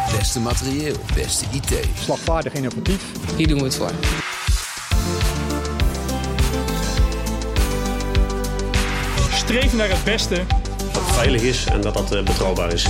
Het beste materieel, beste IT. Slagvaardig innovatief. Hier doen we het voor. Streef naar het beste. Dat het veilig is en dat dat uh, betrouwbaar is.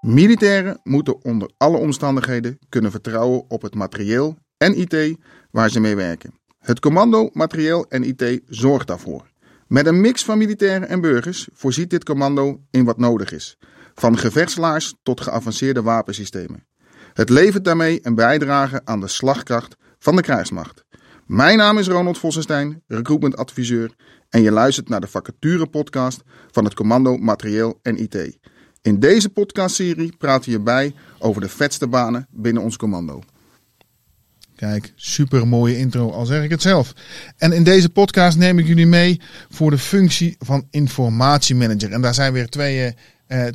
Militairen moeten onder alle omstandigheden kunnen vertrouwen op het materieel en IT waar ze mee werken. Het commando materieel en IT zorgt daarvoor. Met een mix van militairen en burgers voorziet dit commando in wat nodig is. Van gevechtslaars tot geavanceerde wapensystemen. Het levert daarmee een bijdrage aan de slagkracht van de krijgsmacht. Mijn naam is Ronald Vossenstein, recruitment adviseur en je luistert naar de vacature podcast van het commando materieel en IT. In deze podcastserie praten je bij over de vetste banen binnen ons commando. Kijk, super mooie intro, al zeg ik het zelf. En in deze podcast neem ik jullie mee voor de functie van informatiemanager. En daar zijn weer twee, uh,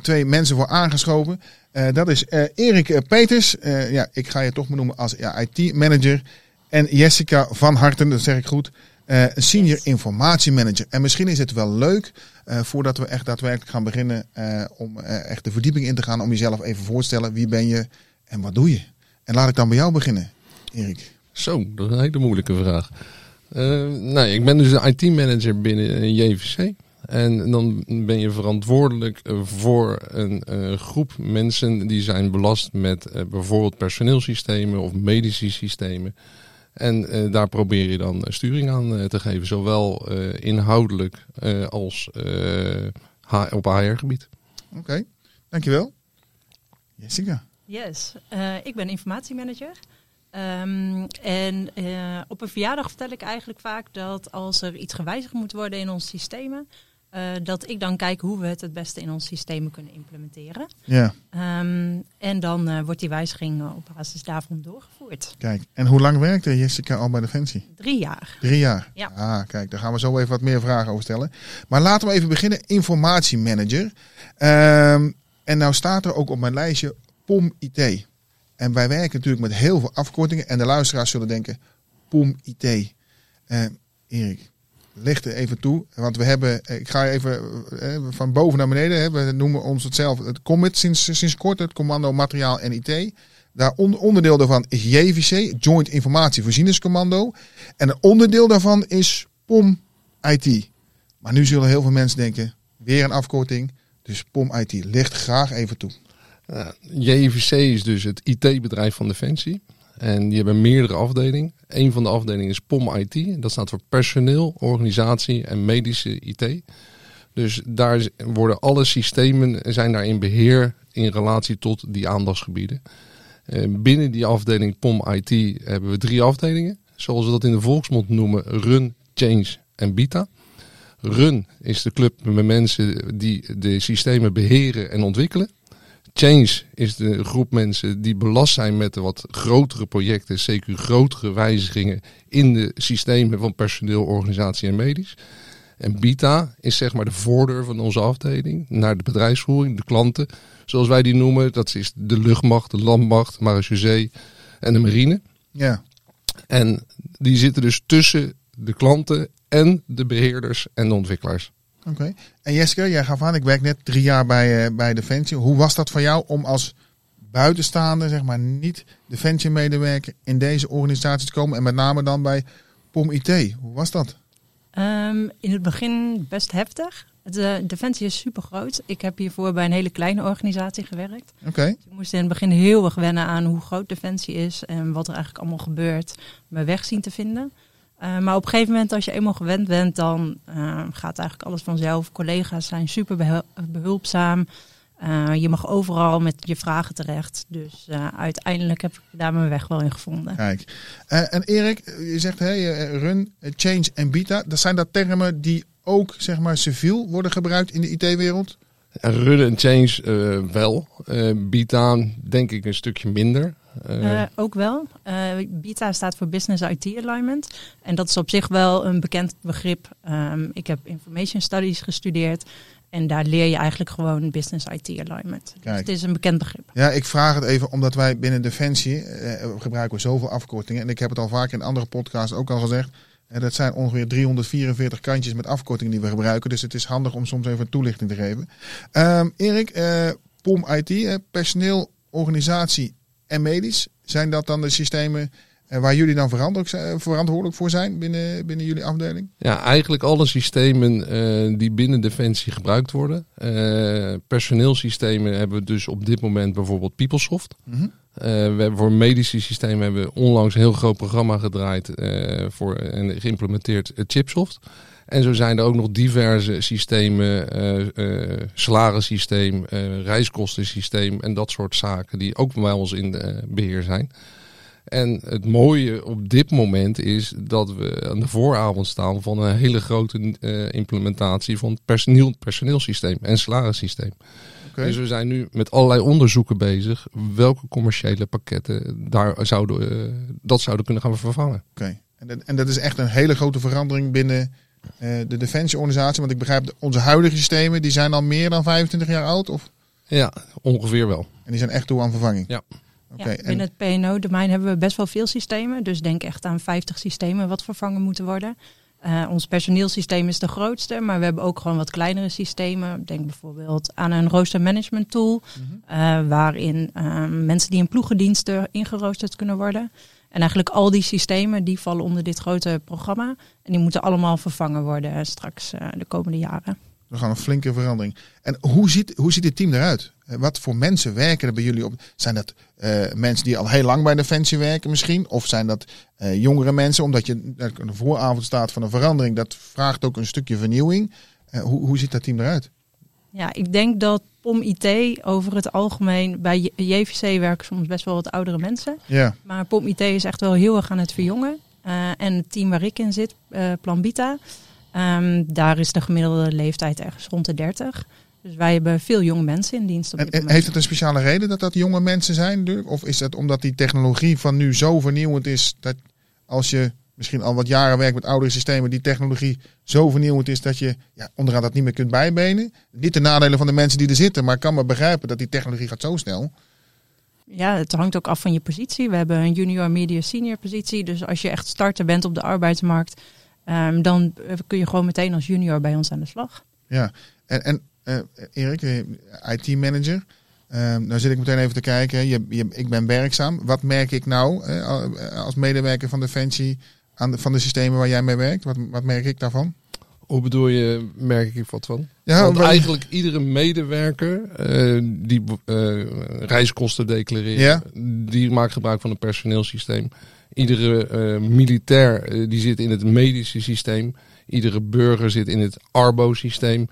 twee mensen voor aangeschoven. Uh, dat is uh, Erik Peters, ja, ik ga je toch benoemen als IT-manager. En Jessica van Harten, dat zeg ik goed, senior informatiemanager. En misschien is het wel leuk, voordat we echt daadwerkelijk gaan beginnen, om echt de verdieping in te gaan, om jezelf even voor te stellen. Wie ben je en wat doe je? En laat ik dan bij jou beginnen. Erik? Zo, dat is een hele moeilijke vraag. Nee, ik ben dus IT-manager binnen JVC. En dan ben je verantwoordelijk voor een uh, groep mensen die zijn belast met uh, bijvoorbeeld personeelsystemen of medische systemen. En daar probeer je dan sturing aan te geven, zowel inhoudelijk als op HR-gebied. Oké, okay, dankjewel. Jessica. Yes, ik ben informatiemanager. Um, en uh, op een verjaardag vertel ik eigenlijk vaak dat als er iets gewijzigd moet worden in onze systemen, uh, dat ik dan kijk hoe we het het beste in onze systemen kunnen implementeren. Ja. Um, en dan uh, wordt die wijziging op basis daarvan doorgevoerd. Kijk, en hoe lang werkte Jessica al bij Defensie? Drie jaar. Drie jaar? Ja. Ah, kijk, daar gaan we zo even wat meer vragen over stellen. Maar laten we even beginnen. Informatiemanager. Um, en nou staat er ook op mijn lijstje POM IT. En wij werken natuurlijk met heel veel afkortingen. En de luisteraars zullen denken, POM IT. Uh, Erik, licht er even toe. Want we hebben, ik ga even uh, van boven naar beneden. Hè, we noemen ons het zelf het COMIT sinds, sinds kort. Het Commando Materiaal en IT. Daar on, onderdeel daarvan is JVC, Joint Informatievoorzieningscommando. En een onderdeel daarvan is POM IT. Maar nu zullen heel veel mensen denken, weer een afkorting. Dus POM IT, licht graag even toe. JVC is dus het IT-bedrijf van Defensie. En die hebben meerdere afdelingen. Een van de afdelingen is POM IT. Dat staat voor personeel, organisatie en medische IT. Dus daar worden alle systemen zijn daar in beheer in relatie tot die aandachtsgebieden. Binnen die afdeling POM IT hebben we drie afdelingen. Zoals we dat in de volksmond noemen, Run, Change en Beta. Run is de club met mensen die de systemen beheren en ontwikkelen. Change is de groep mensen die belast zijn met de wat grotere projecten, zeker grotere wijzigingen in de systemen van personeel, organisatie en medisch. En Beta is zeg maar de voordeur van onze afdeling naar de bedrijfsvoering, de klanten, zoals wij die noemen. Dat is de luchtmacht, de landmacht, marechaussee en de marine. Ja. En die zitten dus tussen de klanten en de beheerders en de ontwikkelaars. Oké. Okay. En Jessica, jij gaf aan, ik werk net drie jaar bij, uh, bij Defensie. Hoe was dat voor jou om als buitenstaande, zeg maar niet Defensie-medewerker in deze organisatie te komen? En met name dan bij POM IT. Hoe was dat? Um, in het begin best heftig. De Defensie is super groot. Ik heb hiervoor bij een hele kleine organisatie gewerkt. Oké. Okay. Dus ik moest in het begin heel erg wennen aan hoe groot Defensie is en wat er eigenlijk allemaal gebeurt. Mijn weg zien te vinden. Uh, maar op een gegeven moment, als je eenmaal gewend bent, dan uh, gaat eigenlijk alles vanzelf. Collega's zijn super behulpzaam. Uh, je mag overal met je vragen terecht. Dus uiteindelijk heb ik daar mijn weg wel in gevonden. Kijk. en Erik, je zegt hey, run, change en beta. Dat zijn dat termen die ook zeg maar civiel worden gebruikt in de IT-wereld? Run en change wel. beta denk ik een stukje minder. Uh, ook wel. Uh, BITA staat voor Business IT Alignment. En dat is op zich wel een bekend begrip. Um, ik heb Information Studies gestudeerd. En daar leer je eigenlijk gewoon Business IT Alignment. Dus het is een bekend begrip. Ja, ik vraag het even omdat wij binnen Defensie uh, gebruiken we zoveel afkortingen. En ik heb het al vaak in andere podcasts ook al gezegd. En dat zijn ongeveer 344 kantjes met afkortingen die we gebruiken. Dus het is handig om soms even een toelichting te geven. Um, Erik, POM IT, personeel, organisatie en medisch. Zijn dat dan de systemen eh, waar jullie dan verantwoordelijk zijn, verantwoordelijk voor zijn binnen, binnen jullie afdeling? Ja, eigenlijk alle systemen eh, die binnen Defensie gebruikt worden. Eh, personeelsystemen hebben we dus op dit moment bijvoorbeeld PeopleSoft. Mhm. Eh, we hebben voor medische systemen hebben we onlangs een heel groot programma gedraaid eh, voor, en geïmplementeerd Chipsoft. En zo zijn er ook nog diverse systemen, uh, uh, salarissysteem, uh, reiskostensysteem en dat soort zaken die ook bij ons in beheer zijn. En het mooie op dit moment is dat we aan de vooravond staan van een hele grote implementatie van het personeel, personeelsysteem en salarissysteem. Okay. Dus we zijn nu met allerlei onderzoeken bezig welke commerciële pakketten daar zouden, dat zouden kunnen gaan vervangen. Oké, okay. en, en dat is echt een hele grote verandering binnen de defensieorganisatie? Want ik begrijp, onze huidige systemen die zijn al meer dan 25 jaar oud? Of? Ja, ongeveer wel. En die zijn echt toe aan vervanging? Ja. Okay, ja, binnen het PNO-domein hebben we best wel veel systemen. Dus denk echt aan 50 systemen wat vervangen moeten worden. Uh, ons personeelsysteem is de grootste, maar we hebben ook gewoon wat kleinere systemen. Denk bijvoorbeeld aan een rooster management tool, mm -hmm. uh, waarin uh, mensen die in ploegendiensten ingeroosterd kunnen worden. En eigenlijk al die systemen die vallen onder dit grote programma. En die moeten allemaal vervangen worden straks de komende jaren. We gaan een flinke verandering. En hoe ziet, hoe ziet het team eruit? Wat voor mensen werken er bij jullie op? Zijn dat mensen die al heel lang bij Defensie werken misschien? Of zijn dat jongere mensen? Omdat je de vooravond staat van een verandering. Dat vraagt ook een stukje vernieuwing. Hoe, hoe ziet dat team eruit? Ja, ik denk dat POM IT over het algemeen bij JVC werken soms best wel wat oudere mensen. Ja. Maar POM IT is echt wel heel erg aan het verjongen. en het team waar ik in zit, Plan Bita, um, daar is de gemiddelde leeftijd ergens rond de 30. Dus wij hebben veel jonge mensen in dienst. Op en, heeft het een speciale reden dat dat jonge mensen zijn? Of is het omdat die technologie van nu zo vernieuwend is dat als je misschien al wat jaren werkt met oudere systemen, die technologie zo vernieuwend is dat je ja, onderaan dat niet meer kunt bijbenen? Niet de nadelen van de mensen die er zitten, maar ik kan me begrijpen dat die technologie gaat zo snel. Ja, het hangt ook af van je positie. We hebben een junior, media, senior positie. Dus als je echt starter bent op de arbeidsmarkt, um, dan kun je gewoon meteen als junior bij ons aan de slag. Ja, en, en uh, Erik, IT-manager. Uh, nou zit ik meteen even te kijken. Je, je, ik ben werkzaam. Wat merk ik nou uh, als medewerker van Defensie aan de, van de systemen waar jij mee werkt? Wat, wat merk ik daarvan? Hoe bedoel je, merk ik wat van? Ja, Want maar... eigenlijk iedere medewerker uh, die uh, reiskosten declareert, ja? die maakt gebruik van een personeelsysteem. Iedere uh, militair die zit in het medische systeem. Iedere burger zit in het Arbo-systeem.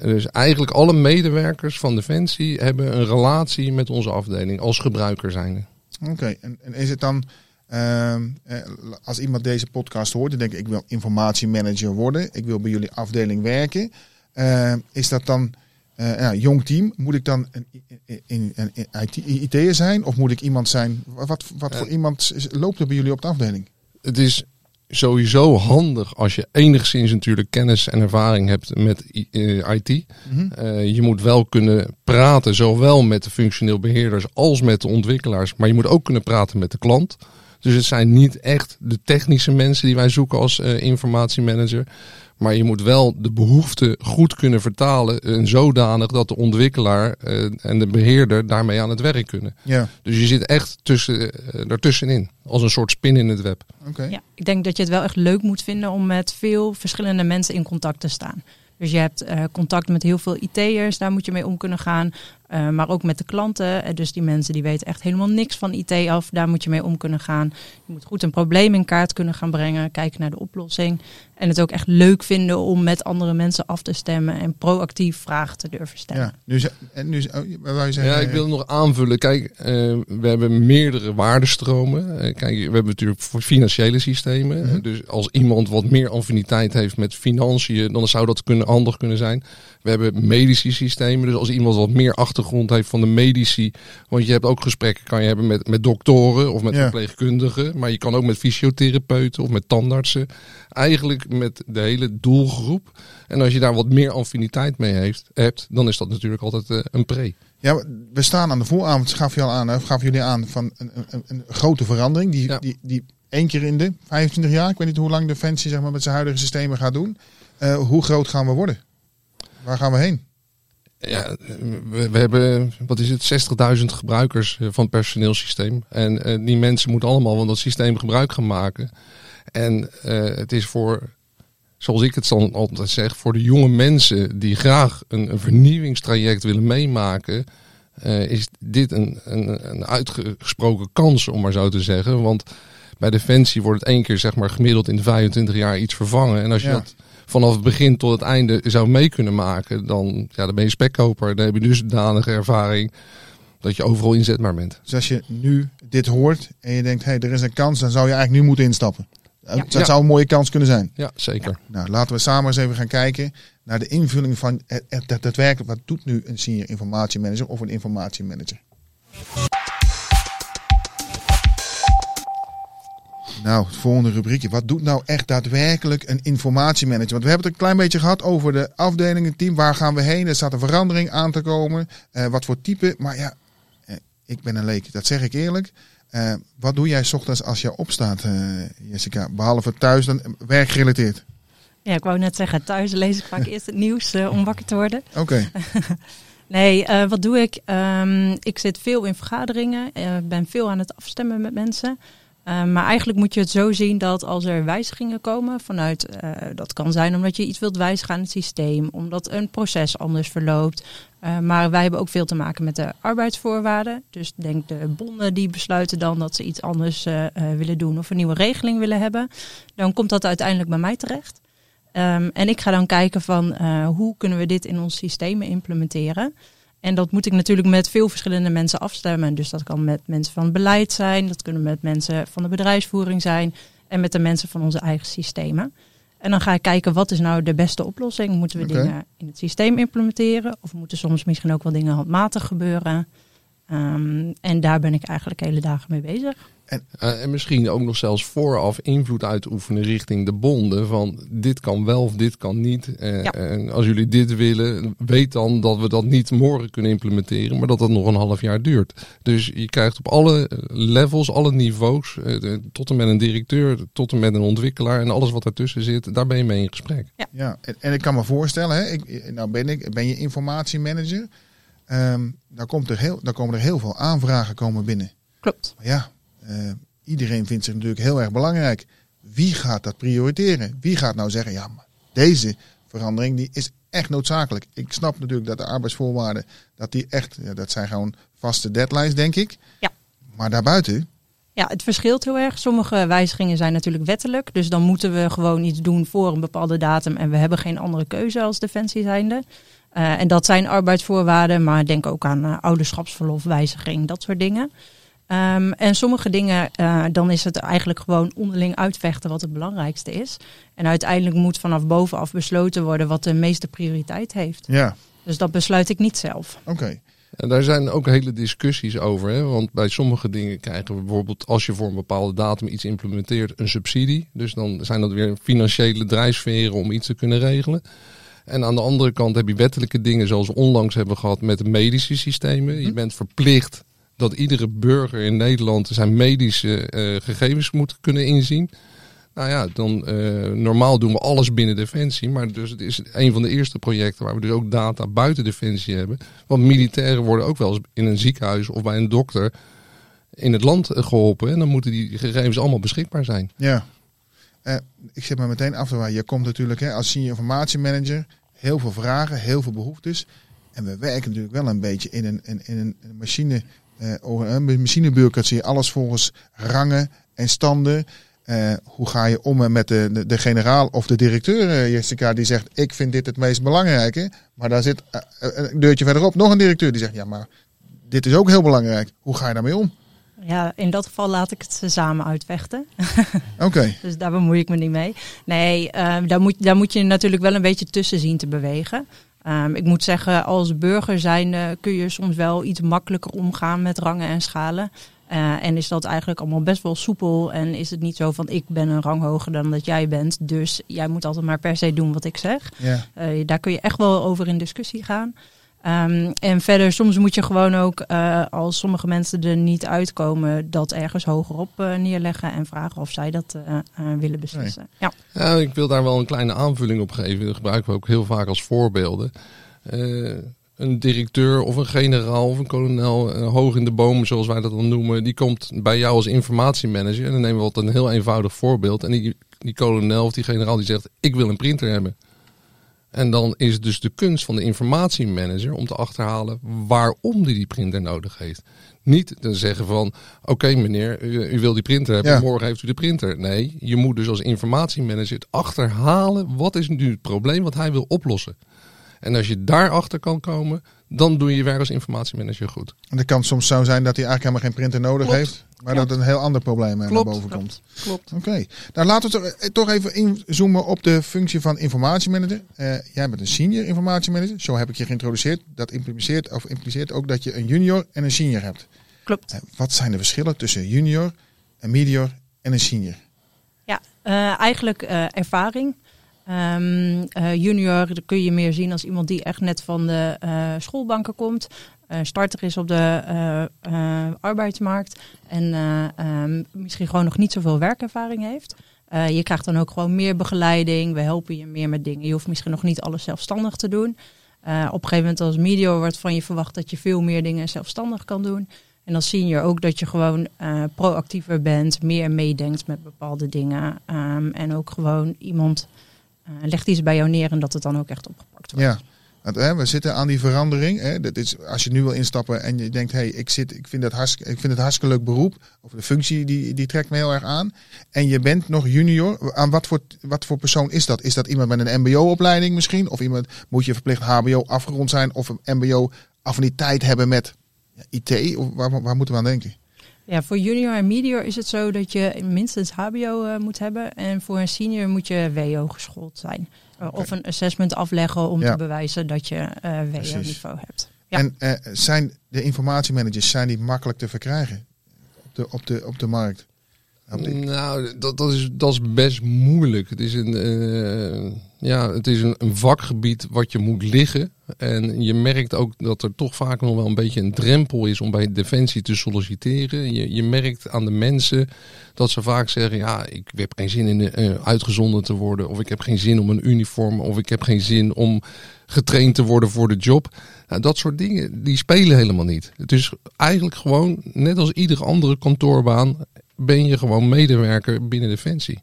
Dus eigenlijk alle medewerkers van Defensie hebben een relatie met onze afdeling als gebruiker zijnde. Oké, okay. en, en, is het dan, uh, als iemand deze podcast hoort, dan denk ik, ik wil informatiemanager worden, ik wil bij jullie afdeling werken. Uh, is dat dan uh, ja, jong team? Moet ik dan een, een, een, een IT'er zijn of moet ik iemand zijn? Wat, wat voor iemand loopt er bij jullie op de afdeling? Het is sowieso handig als je enigszins natuurlijk kennis en ervaring hebt met IT. Mm -hmm. uh, je moet wel kunnen praten, zowel met de functioneel beheerders als met de ontwikkelaars. Maar je moet ook kunnen praten met de klant. Dus het zijn niet echt de technische mensen die wij zoeken als uh, informatiemanager. Maar je moet wel de behoeften goed kunnen vertalen. En zodanig dat de ontwikkelaar uh, en de beheerder daarmee aan het werk kunnen. Ja. Dus je zit echt tussen, uh, daartussenin. Als een soort spin in het web. Okay. Ja, ik denk dat je het wel echt leuk moet vinden om met veel verschillende mensen in contact te staan. Dus je hebt uh, contact met heel veel IT'ers, daar moet je mee om kunnen gaan. Uh, maar ook met de klanten. Dus die mensen die weten echt helemaal niks van IT af, daar moet je mee om kunnen gaan. Je moet goed een probleem in kaart kunnen gaan brengen, kijken naar de oplossing. En het ook echt leuk vinden om met andere mensen af te stemmen en proactief vragen te durven stellen. Ja, nu, en nu oh, zeggen, ja, ik wil nog aanvullen. Kijk, uh, we hebben meerdere waardestromen. Uh, kijk, we hebben natuurlijk voor financiële systemen. Mm -hmm. Dus als iemand wat meer affiniteit heeft met financiën, dan zou dat kunnen, handig kunnen zijn. We hebben medische systemen. Dus als iemand wat meer achtergrond heeft van de medici. Want je hebt ook gesprekken kan je hebben met, met doktoren of met ja. verpleegkundigen. Maar je kan ook met fysiotherapeuten of met tandartsen. Eigenlijk met de hele doelgroep. En als je daar wat meer affiniteit mee heeft, hebt, dan is dat natuurlijk altijd uh, een pre. Ja, we staan aan de vooravond, gaf je al aan, of gaf jullie aan, van een, een, een grote verandering. Die, ja. die, die één keer in de 25 jaar, ik weet niet hoe lang Defensie zeg maar, met zijn huidige systemen gaat doen. Uh, hoe groot gaan we worden? Waar gaan we heen? Ja, we, we hebben, wat is het, 60.000 gebruikers eh, van het personeelsysteem. En eh, die mensen moeten allemaal van dat systeem gebruik gaan maken. En eh, het is voor, zoals ik het dan altijd zeg, voor de jonge mensen die graag een, een vernieuwingstraject willen meemaken, is dit een, een, een uitgesproken kans, om maar zo te zeggen. Want bij Defensie wordt het één keer zeg maar gemiddeld in de 25 jaar iets vervangen. En als je Ja. dat vanaf het begin tot het einde zou mee kunnen maken, dan, ja, dan ben je spekkoper. Dan heb je dus dusdanige ervaring dat je overal inzetbaar bent. Dus als je nu dit hoort en je denkt, hé, hey, er is een kans, dan zou je eigenlijk nu moeten instappen. Dat Ja. zou een mooie kans kunnen zijn. Ja, zeker. Nou, laten we samen eens even gaan kijken naar de invulling van het, het, het daadwerkelijk. Wat doet nu een senior informatiemanager of een informatiemanager? Nou, het volgende rubriekje. Wat doet nou echt daadwerkelijk een informatiemanager? Want we hebben het een klein beetje gehad over de afdelingen, het team. Waar gaan we heen? Er staat een verandering aan te komen. Eh, wat voor type? Maar ja, eh, ik ben een leek. Dat zeg ik eerlijk. Eh, wat doe jij 's ochtends als je opstaat, Jessica? Behalve thuis, dan werkgerelateerd. Ja, ik wou net zeggen, thuis lees ik vaak eerst het nieuws om wakker te worden. Oké. Nee, wat doe ik? Ehm, ik zit veel in vergaderingen, eh, ben veel aan het afstemmen met mensen. Eh, maar eigenlijk moet je het zo zien dat als er wijzigingen komen vanuit, eh, dat kan zijn omdat je iets wilt wijzigen aan het systeem, omdat een proces anders verloopt. Eh, maar wij hebben ook veel te maken met de arbeidsvoorwaarden. Dus denk de bonden die besluiten dan dat ze iets anders willen doen of een nieuwe regeling willen hebben. Dan komt dat uiteindelijk bij mij terecht. Ehm, en ik ga dan kijken van hoe kunnen we dit in ons systemen implementeren. En dat moet ik natuurlijk met veel verschillende mensen afstemmen. Dus dat kan met mensen van beleid zijn, dat kunnen met mensen van de bedrijfsvoering zijn en met de mensen van onze eigen systemen. En dan ga ik kijken wat is nou de beste oplossing. Moeten we dingen in het systeem implementeren of moeten soms misschien ook wel dingen handmatig gebeuren? Ehm, en daar ben ik eigenlijk hele dagen mee bezig. Eh, en misschien ook nog zelfs vooraf invloed uitoefenen richting de bonden. Van dit kan wel of dit kan niet. Eh, Ja. En als jullie dit willen, weet dan dat we dat niet morgen kunnen implementeren. Maar dat dat nog een half jaar duurt. Dus je krijgt op alle levels, alle niveaus. eh, tot en met een directeur, tot en met een ontwikkelaar. En alles wat daartussen zit, daar ben je mee in gesprek. Ja, en, en ik kan me voorstellen, hè, ik, nou ben ik, ben je informatiemanager. Ehm dan, komt er heel, dan komen er heel veel aanvragen komen binnen. Klopt. Maar ja, eh, iedereen vindt zich natuurlijk heel erg belangrijk. Wie gaat dat prioriteren? Wie gaat nou zeggen, ja, maar deze verandering die is echt noodzakelijk. Ik snap natuurlijk dat de arbeidsvoorwaarden, dat die echt, ja, dat zijn gewoon vaste deadlines, denk ik. Ja. Maar daarbuiten, Ja, het verschilt heel erg. Sommige wijzigingen zijn natuurlijk wettelijk. Dus dan moeten we gewoon iets doen voor een bepaalde datum. En we hebben geen andere keuze als defensie zijnde. Eh, en dat zijn arbeidsvoorwaarden. Maar denk ook aan eh, ouderschapsverlof, wijziging, dat soort dingen. Ehm, en sommige dingen, eh, dan is het eigenlijk gewoon onderling uitvechten wat het belangrijkste is. En uiteindelijk moet vanaf bovenaf besloten worden wat de meeste prioriteit heeft. ja, Dus dat besluit ik niet zelf. oké. En daar zijn ook hele discussies over. Hè? Want bij sommige dingen krijgen we bijvoorbeeld, als je voor een bepaalde datum iets implementeert, een subsidie. Dus dan zijn dat weer financiële drijfveren om iets te kunnen regelen. En aan de andere kant heb je wettelijke dingen zoals we onlangs hebben gehad met de medische systemen. Je bent verplicht dat iedere burger in Nederland zijn medische eh, gegevens moet kunnen inzien. Nou ja, dan eh, normaal doen we alles binnen Defensie. Maar dus het is een van de eerste projecten waar we dus ook data buiten Defensie hebben. Want militairen worden ook wel eens in een ziekenhuis of bij een dokter in het land eh, geholpen. En dan moeten die gegevens allemaal beschikbaar zijn. Ja. Eh, ik zit me meteen af te wijzen. Je komt natuurlijk hè, als senior informatiemanager heel veel vragen, heel veel behoeftes. En we werken natuurlijk wel een beetje in een, in, een machine, een machinebureaucratie. Alles volgens rangen en standen. Eh, hoe ga je om met de, de, de generaal of de directeur, Jessica, die zegt: Ik vind dit het meest belangrijke. Maar daar zit een deurtje verderop nog een directeur die zegt: Ja, maar dit is ook heel belangrijk. Hoe ga je daarmee om? Ja, in dat geval laat ik het ze samen uitvechten. Oké, Dus daar bemoei ik me niet mee. Nee, daar, moet, daar moet je natuurlijk wel een beetje tussen zien te bewegen. Ehm, ik moet zeggen, als burger zijn kun je soms wel iets makkelijker omgaan met rangen en schalen. Eh, en is dat eigenlijk allemaal best wel soepel. En is het niet zo van ik ben een rang hoger dan dat jij bent. Dus jij moet altijd maar per se doen wat ik zeg. Eh, daar kun je echt wel over in discussie gaan. Ehm, en verder, soms moet je gewoon ook, eh, als sommige mensen er niet uitkomen, dat ergens hogerop eh, neerleggen en vragen of zij dat eh, willen beslissen. Ja. Ja, ik wil daar wel een kleine aanvulling op geven. Dat gebruiken we ook heel vaak als voorbeelden. Een directeur of een generaal of een kolonel, hoog in de boom, zoals wij dat dan noemen, die komt bij jou als informatiemanager. En dan nemen we altijd een heel eenvoudig voorbeeld. En die, die kolonel of die generaal die zegt, ik wil een printer hebben. En dan is het dus de kunst van de informatiemanager om te achterhalen waarom die die printer nodig heeft. Niet te zeggen van, oké meneer, u, u wil die printer hebben, Ja. morgen heeft u de printer. Nee, je moet dus als informatiemanager het achterhalen, wat is nu het probleem wat hij wil oplossen. En als je daarachter kan komen, dan doe je je werk als informatiemanager goed. En het kan soms zo zijn dat hij eigenlijk helemaal geen printer nodig Klopt. heeft. Maar dat een heel ander probleem er Klopt. naar boven komt. Klopt. Oké, nou laten we toch- eh, toch even inzoomen op de functie van informatiemanager. Eh, jij bent een senior informatiemanager, zo heb ik je geïntroduceerd. Dat impliceert, of impliceert ook dat je een junior en een senior hebt. Klopt. Eh, wat zijn de verschillen tussen junior, een medior en een senior? Ja, eh, eigenlijk eh, ervaring. Ehm, eh, junior kun je meer zien als iemand die echt net van de eh, schoolbanken komt. Eh, starter is op de eh, eh, arbeidsmarkt. En eh, ehm, misschien gewoon nog niet zoveel werkervaring heeft. Je krijgt dan ook gewoon meer begeleiding. We helpen je meer met dingen. Je hoeft misschien nog niet alles zelfstandig te doen. Op een gegeven moment als medior wordt van je verwacht dat je veel meer dingen zelfstandig kan doen. En als senior ook dat je gewoon proactiever bent, meer meedenkt met bepaalde dingen. Ehm, en ook gewoon iemand legt iets bij jou neer en dat het dan ook echt opgepakt wordt. Ja, hè, we zitten aan die verandering. Hè. Dat is, als je nu wil instappen en je denkt, hey, ik, zit, ik, vind dat ik vind het hartstikke leuk beroep. Of de functie die, die trekt me heel erg aan. En je bent nog junior. Aan wat voor, wat voor persoon is dat? Is dat iemand met een mbo-opleiding misschien? Of iemand moet je verplicht hbo afgerond zijn? Of een mbo affiniteit hebben met IT? Of waar, waar moeten we aan denken? Ja, voor junior en medior is het zo dat je minstens HBO eh, moet hebben. En voor een senior moet je WO geschoold zijn. Eh, Of een assessment afleggen om Ja. te bewijzen dat je eh Precies. WO-niveau hebt. Ja. En eh, zijn de informatiemanagers zijn die makkelijk te verkrijgen op de, op de, op de markt? Nou, dat, dat, is, dat is best moeilijk. Het is, een, eh, ja, het is een, vakgebied wat je moet liggen. En je merkt ook dat er toch vaak nog wel een beetje een drempel is om bij Defensie te solliciteren. Je, je merkt aan de mensen dat ze vaak zeggen: Ja, ik heb geen zin in eh, uitgezonden te worden. Of ik heb geen zin om een uniform. Of ik heb geen zin om getraind te worden voor de job. Nou, dat soort dingen, die spelen helemaal niet. Het is eigenlijk gewoon, net als iedere andere kantoorbaan, ben je gewoon medewerker binnen Defensie.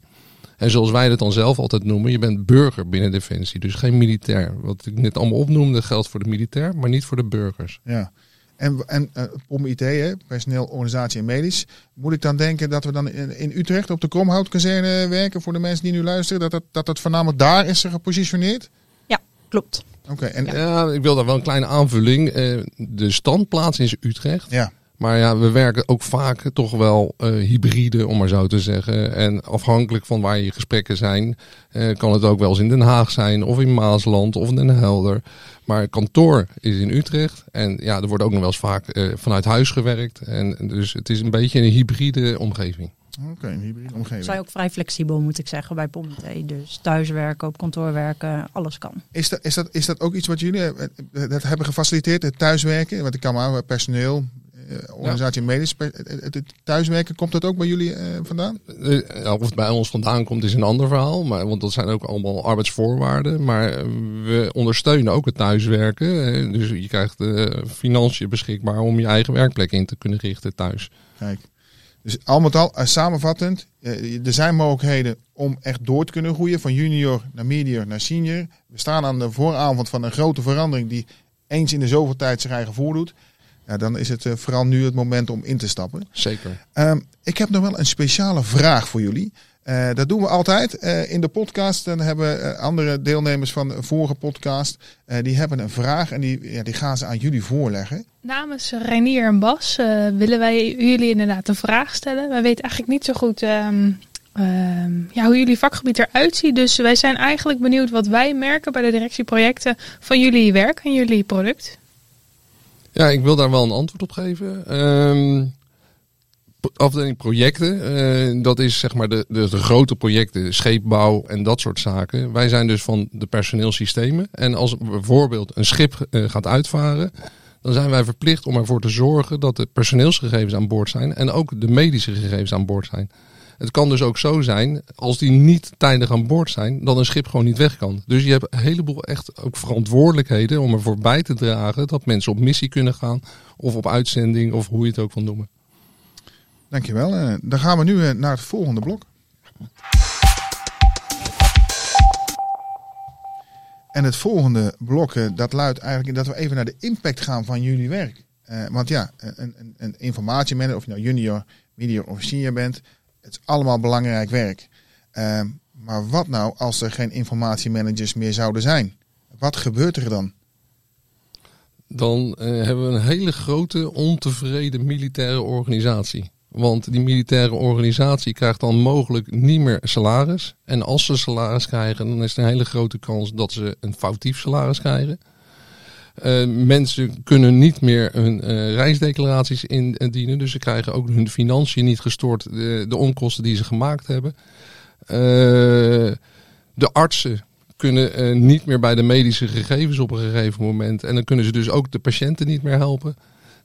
En zoals wij dat dan zelf altijd noemen, je bent burger binnen Defensie, dus geen militair. Wat ik net allemaal opnoemde geldt voor de militair, maar niet voor de burgers. Ja. En, en uh, POM IT, hè, personeel, organisatie en medisch. Moet ik dan denken dat we dan in, in Utrecht op de Kromhoutkazerne werken voor de mensen die nu luisteren? Dat dat, dat, dat voornamelijk daar is gepositioneerd? Ja, klopt. Oké, en Ja, ik wil daar wel een kleine aanvulling. Eh, De standplaats is Utrecht. ja. Maar ja, we werken ook vaak toch wel eh, hybride, om maar zo te zeggen. En afhankelijk van waar je gesprekken zijn, eh, kan het ook wel eens in Den Haag zijn, of in Maasland, of in Den Helder. Maar kantoor is in Utrecht. En ja, er wordt ook nog wel eens vaak eh, vanuit huis gewerkt. En dus het is een beetje een hybride omgeving. Oké, een hybride We omgeving. zijn ook vrij flexibel, moet ik zeggen, bij POMT. Dus thuiswerken, op kantoor werken, alles kan. Is dat, is, dat, is dat ook iets wat jullie dat hebben gefaciliteerd, het thuiswerken? Want ik kan maar personeel, organisatie en medisch, het, thuiswerken, komt dat ook bij jullie eh, vandaan? Eh, Of het bij ons vandaan komt is een ander verhaal. Maar, want dat zijn ook allemaal arbeidsvoorwaarden. Maar eh, we ondersteunen ook het thuiswerken. eh, Dus je krijgt eh, financiën beschikbaar om je eigen werkplek in te kunnen richten thuis. Kijk. Dus al met al, eh, samenvattend, eh, er zijn mogelijkheden om echt door te kunnen groeien van junior naar medior naar senior. We staan aan de vooravond van een grote verandering die eens in de zoveel tijd zich eigen voordoet. Ja, dan is het eh, vooral nu het moment om in te stappen. Zeker. Ehm, ik heb nog wel een speciale vraag voor jullie. Eh, dat doen we altijd eh, in de podcast. Dan hebben eh, andere deelnemers van de vorige podcast, eh, die hebben een vraag en die, ja, die gaan ze aan jullie voorleggen. Namens Reinier en Bas eh, willen wij jullie inderdaad een vraag stellen. Wij weten eigenlijk niet zo goed ehm, ehm, ja, hoe jullie vakgebied eruit ziet. Dus wij zijn eigenlijk benieuwd wat wij merken bij de directieprojecten van jullie werk en jullie product. Ja, ik wil daar wel een antwoord op geven. Ehm, afdeling projecten, eh, dat is zeg maar de, de, de grote projecten, scheepbouw en dat soort zaken. Wij zijn dus van de personeelsystemen. En als bijvoorbeeld een schip eh, gaat uitvaren, dan zijn wij verplicht om ervoor te zorgen dat de personeelsgegevens aan boord zijn en ook de medische gegevens aan boord zijn. Het kan dus ook zo zijn, als die niet tijdig aan boord zijn, dat een schip gewoon niet weg kan. Dus je hebt een heleboel echt ook verantwoordelijkheden om ervoor bij te dragen dat mensen op missie kunnen gaan of op uitzending of hoe je het ook wil noemen. Dankjewel. Eh, dan gaan we nu eh, naar het volgende blok. En het volgende blok, eh, dat luidt eigenlijk dat we even naar de impact gaan van jullie werk. Want ja, een, een, een informatiemanager, of je nou junior, medior of senior bent, het is allemaal belangrijk werk. Eh, maar wat nou als er geen informatiemanagers meer zouden zijn? Wat gebeurt er dan? Dan eh, hebben we een hele grote ontevreden militaire organisatie. Want die militaire organisatie krijgt dan mogelijk niet meer salaris. En als ze salaris krijgen, dan is er een hele grote kans dat ze een foutief salaris krijgen. Eh, mensen kunnen niet meer hun eh, reisdeclaraties indienen. Dus ze krijgen ook hun financiën niet gestort. De, onkosten die ze gemaakt hebben. Eh, de artsen kunnen niet meer bij de medische gegevens op een gegeven moment. En dan kunnen ze dus ook de patiënten niet meer helpen.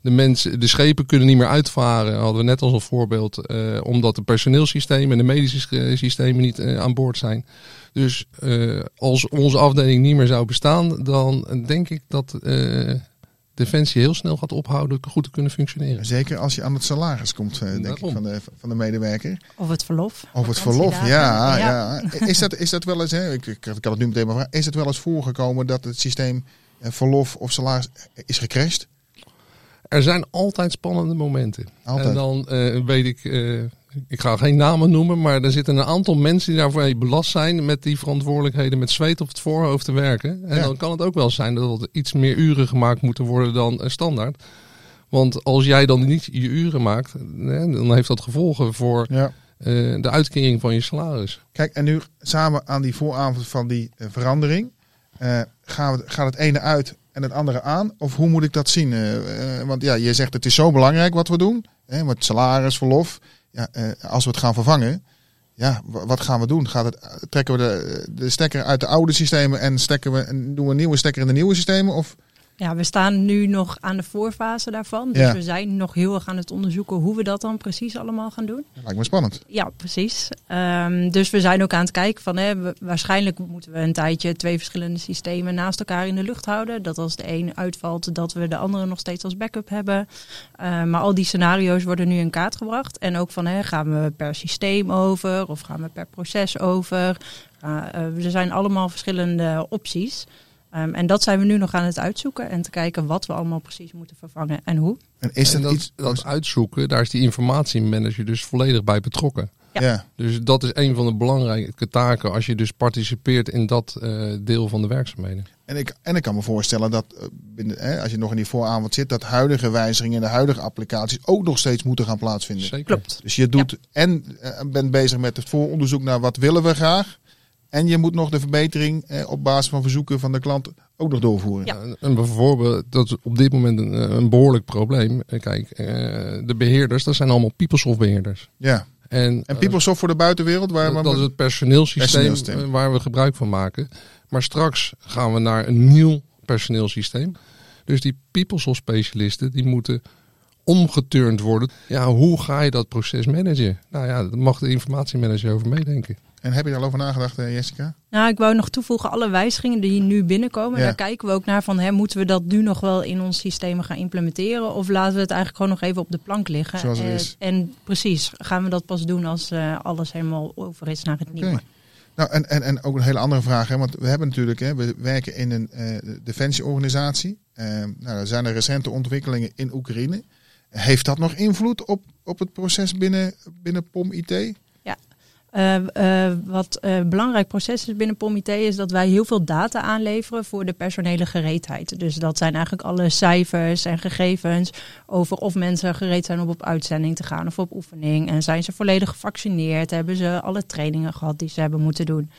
De, mensen, de schepen kunnen niet meer uitvaren, hadden we net als een voorbeeld. eh, omdat de personeelsystemen en de medische eh, systemen niet eh, aan boord zijn. Dus eh, als onze afdeling niet meer zou bestaan, dan denk ik dat eh, Defensie heel snel gaat ophouden goed te kunnen functioneren. Zeker als je aan het salaris komt, eh, denk ik, van de, van de medewerker. Of het verlof. Of het verlof, ja, ja. Is, dat, is dat wel eens, hè, ik, ik kan het nu meteen maar vragen, is het wel eens voorgekomen dat het systeem verlof of salaris is gecrashed? Er zijn altijd spannende momenten. Altijd. En dan eh, weet ik, eh, ik ga geen namen noemen, maar er zitten een aantal mensen die daarvoor belast zijn met die verantwoordelijkheden met zweet op het voorhoofd te werken. En Ja. dan kan het ook wel zijn dat er iets meer uren gemaakt moeten worden dan eh, standaard. Want als jij dan niet je uren maakt, dan heeft dat gevolgen voor Ja. de uitkering van je salaris. Kijk, en nu samen aan die vooravond van die verandering, eh, gaan we, gaat het ene uit en het andere aan? Of hoe moet ik dat zien? Eh, eh, want ja, je zegt het is zo belangrijk wat we doen, hè, met salaris, verlof. Ja, als we het gaan vervangen, ja, wa- wat gaan we doen? Gaat het, trekken we de, de stekker uit de oude systemen en, stekken we, en doen we een nieuwe stekker in de nieuwe systemen? Of Ja, we staan nu nog aan de voorfase daarvan. Dus Ja. we zijn nog heel erg aan het onderzoeken hoe we dat dan precies allemaal gaan doen. dat lijkt me spannend. Ja, precies. Ehm, dus we zijn ook aan het kijken van, hè, we- waarschijnlijk moeten we een tijdje twee verschillende systemen naast elkaar in de lucht houden. Dat als de een uitvalt, dat we de andere nog steeds als backup hebben. Eh, maar al die scenario's worden nu in kaart gebracht. En ook van, hè, gaan we per systeem over of gaan we per proces over? Uh, uh, er zijn allemaal verschillende opties. Ehm, en dat zijn we nu nog aan het uitzoeken en te kijken wat we allemaal precies moeten vervangen en hoe. En is en dat, dat, iets... dat uitzoeken, daar is die informatiemanager dus volledig bij betrokken. Ja. ja. Dus dat is een van de belangrijke taken als je dus participeert in dat eh, deel van de werkzaamheden. En ik, en ik kan me voorstellen dat eh, binnen, hè, als je nog in die vooravond zit, dat huidige wijzigingen en de huidige applicaties ook nog steeds moeten gaan plaatsvinden. Zeker. Klopt. Dus je doet en eh, bent bezig met het vooronderzoek naar wat willen we graag. En je moet nog de verbetering eh, op basis van verzoeken van de klant ook nog doorvoeren. Ja. En- bijvoorbeeld, dat is op dit moment een, eh, een behoorlijk probleem. Eh, Kijk, eh, de beheerders, dat zijn allemaal PeopleSoft beheerders. Ja. En, En PeopleSoft voor de buitenwereld, waar eh, waar- dat is het personeelsysteem, Personeelsysteem. eh, waar we gebruik van maken. Maar straks gaan we naar een nieuw personeelsysteem. Dus die PeopleSoft specialisten, die moeten omgeturnd worden. Ja, hoe ga je dat proces managen? Nou ja, daar mag de informatiemanager over meedenken. En heb je daar al over nagedacht, eh, Jessica? Nou, ik wou nog toevoegen, alle wijzigingen die nu binnenkomen, Ja. daar kijken we ook naar van, hè, moeten we dat nu nog wel in ons systeem gaan implementeren? Of laten we het eigenlijk gewoon nog even op de plank liggen? Zoals het Eh, is. En precies, gaan we dat pas doen als eh, alles helemaal over is naar het nieuwe? Nou, en, en, en ook een hele andere vraag, hè, want we hebben natuurlijk, hè, we werken in een defensieorganisatie. Nou, er zijn er recente ontwikkelingen in Oekraïne. Heeft dat nog invloed op, op het proces binnen, binnen POM Eh, eh, wat een belangrijk proces is binnen POMIT is dat wij heel veel data aanleveren voor de personele gereedheid. Dus dat zijn eigenlijk alle cijfers en gegevens over of mensen gereed zijn om op uitzending te gaan of op oefening. En zijn ze volledig gevaccineerd? Hebben ze alle trainingen gehad die ze hebben moeten doen?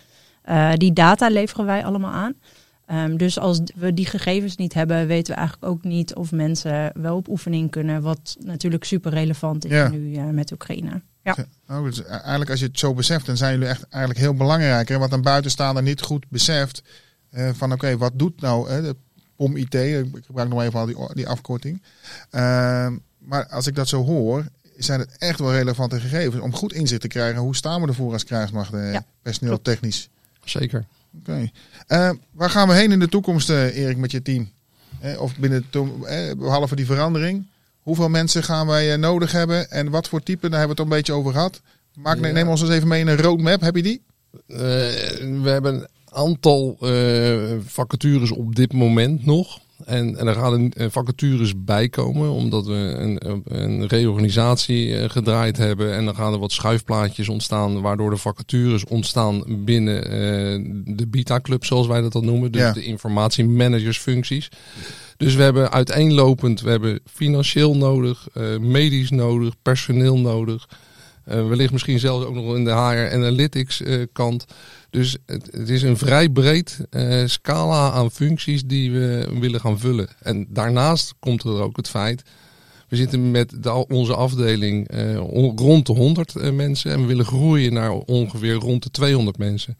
Die data leveren wij allemaal aan. Ehm, dus als we die gegevens niet hebben, weten we eigenlijk ook niet of mensen wel op oefening kunnen. Wat natuurlijk super relevant is Ja. nu met Oekraïne. Ja. Nou, dus eigenlijk als je het zo beseft, dan zijn jullie echt eigenlijk heel belangrijk. Hè? Wat een buitenstaander niet goed beseft. eh, van oké, wat doet nou hè, de POM IT? Ik gebruik nog even al die, die afkorting. Ehm, maar als ik dat zo hoor, zijn het echt wel relevante gegevens om goed inzicht te krijgen. Hoe staan we ervoor als krijgsmacht, eh, Ja, personeel technisch? Zeker. Oké. Eh, waar gaan we heen in de toekomst, eh, Erik, met je team? Eh, of binnen eh, behalve die verandering. Hoeveel mensen gaan wij eh, nodig hebben? En wat voor type? Daar hebben we het al een beetje over gehad. Maak, Ja. Neem ons eens even mee in een roadmap. Heb je die? Eh, we hebben een aantal eh, vacatures op dit moment nog. En, en er gaan vacatures bij komen, omdat we een, een reorganisatie gedraaid hebben. En dan gaan er wat schuifplaatjes ontstaan, waardoor de vacatures ontstaan binnen de Beta-club, zoals wij dat dan noemen. Dus Ja. de informatiemanagersfuncties. Dus we hebben uiteenlopend, we hebben financieel nodig, eh, medisch nodig, personeel nodig. Eh, wellicht misschien zelfs ook nog in de HR Analytics eh, kant. Dus het, is een vrij breed scala aan functies die we willen gaan vullen. En daarnaast komt er ook het feit, we zitten met de, onze afdeling on- rond de 100 eh, mensen en we willen groeien naar ongeveer rond de 200 mensen.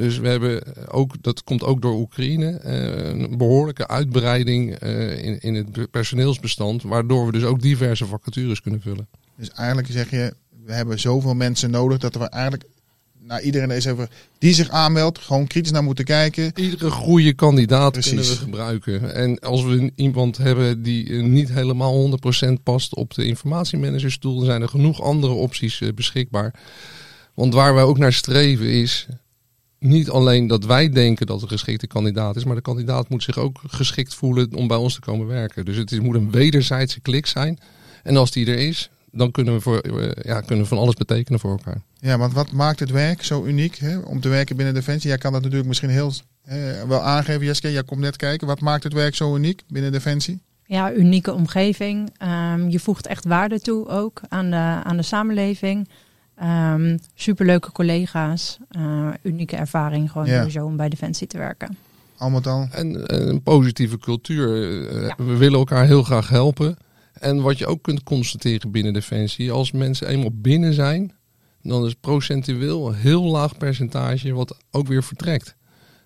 Dus we hebben ook, dat komt ook door Oekraïne, eh, een behoorlijke uitbreiding eh, in, in het personeelsbestand, waardoor we dus ook diverse vacatures kunnen vullen. Dus eigenlijk zeg je, we hebben zoveel mensen nodig dat we eigenlijk naar iedereen eens even die zich aanmeldt, gewoon kritisch naar moeten kijken. Iedere goede kandidaat Precies. kunnen we gebruiken. En als we iemand hebben die eh, niet helemaal 100% past op de informatiemanagerstoel, dan zijn er genoeg andere opties beschikbaar. Want waar wij ook naar streven is niet alleen dat wij denken dat een geschikte kandidaat is, maar de kandidaat moet zich ook geschikt voelen om bij ons te komen werken. Dus het is, moet een wederzijdse klik zijn. En als die er is, dan kunnen we, voor, eh, ja, kunnen we van alles betekenen voor elkaar. Ja, want wat maakt het werk zo uniek hè, om te werken binnen Defensie? Jij kan dat natuurlijk misschien heel eh, wel aangeven, Jeske. Jij komt net kijken. Wat maakt het werk zo uniek binnen Defensie? Ja, unieke omgeving. Ehm, je voegt echt waarde toe ook aan de, aan de samenleving. Ehm, superleuke collega's. eh, unieke ervaring gewoon Ja. sowieso om bij Defensie te werken. Al met al. En een positieve cultuur. Eh, We willen elkaar heel graag helpen. En wat je ook kunt constateren binnen Defensie, als mensen eenmaal binnen zijn, dan is procentueel een heel laag percentage wat ook weer vertrekt.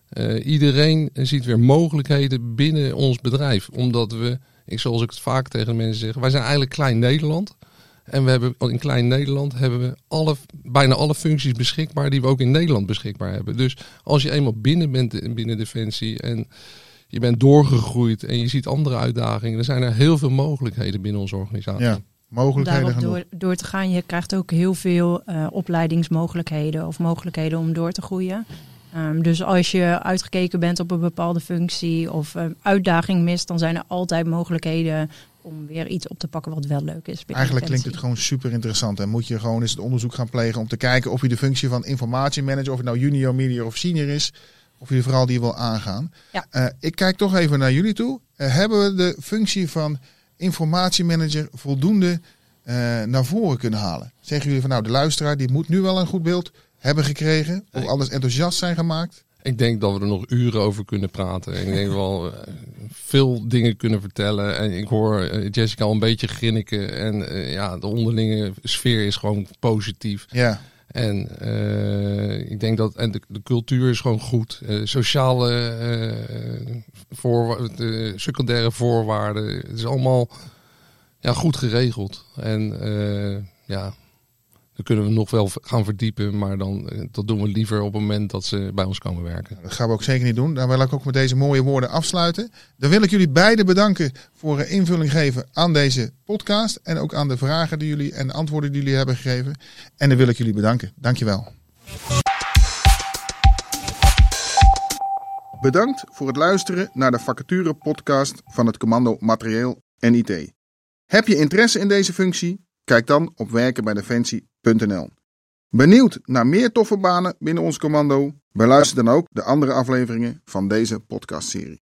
Eh, iedereen ziet weer mogelijkheden binnen ons bedrijf. Omdat we, ik, zoals ik het vaak tegen mensen zeg, wij zijn eigenlijk klein Nederland. En we hebben in klein Nederland hebben we alle, bijna alle functies beschikbaar die we ook in Nederland beschikbaar hebben. Dus als je eenmaal binnen bent in- binnen Defensie en je bent doorgegroeid en je ziet andere uitdagingen, dan zijn er heel veel mogelijkheden binnen onze organisatie. Ja, mogelijkheden daarop door, door te gaan, je krijgt ook heel veel eh, opleidingsmogelijkheden of mogelijkheden om door te groeien. Ehm, dus als je uitgekeken bent op een bepaalde functie of uitdaging mist, dan zijn er altijd mogelijkheden om weer iets op te pakken wat wel leuk is. Eigenlijk klinkt het gewoon super interessant. En moet je gewoon eens het onderzoek gaan plegen om te kijken of je de functie van informatiemanager, of het nou junior, medior of senior is, of je vooral die wil aangaan. Ja. Eh, ik kijk toch even naar jullie toe. Eh, hebben we de functie van informatiemanager voldoende eh, naar voren kunnen halen? Zeggen jullie van nou, de luisteraar die moet nu wel een goed beeld hebben gekregen, of anders enthousiast zijn gemaakt? Ik denk dat we er nog uren over kunnen praten. Ik denk wel eh, veel dingen kunnen vertellen. En ik hoor eh, Jessica al een beetje grinniken. En eh, ja, de onderlinge sfeer is gewoon positief. Ja, En ik denk dat en de, de cultuur is gewoon goed. Sociale voorwa- de secundaire voorwaarden. Het is allemaal ja, goed geregeld. En ja, dan kunnen we nog wel gaan verdiepen. Maar dan, eh, dat doen we liever op het moment dat ze bij ons komen werken. dat gaan we ook zeker niet doen. Dan wil ik ook met deze mooie woorden afsluiten. Dan wil ik jullie beiden bedanken voor een invulling geven aan deze podcast. En ook aan de vragen die jullie en de antwoorden die jullie hebben gegeven. En dan wil ik jullie bedanken. Dankjewel. Bedankt voor het luisteren naar de vacature podcast van het commando Materieel en IT. Heb je interesse in deze functie? Kijk dan op werkenbijdefensie.nl. Benieuwd naar meer toffe banen binnen ons commando? Beluister dan ook de andere afleveringen van deze podcastserie.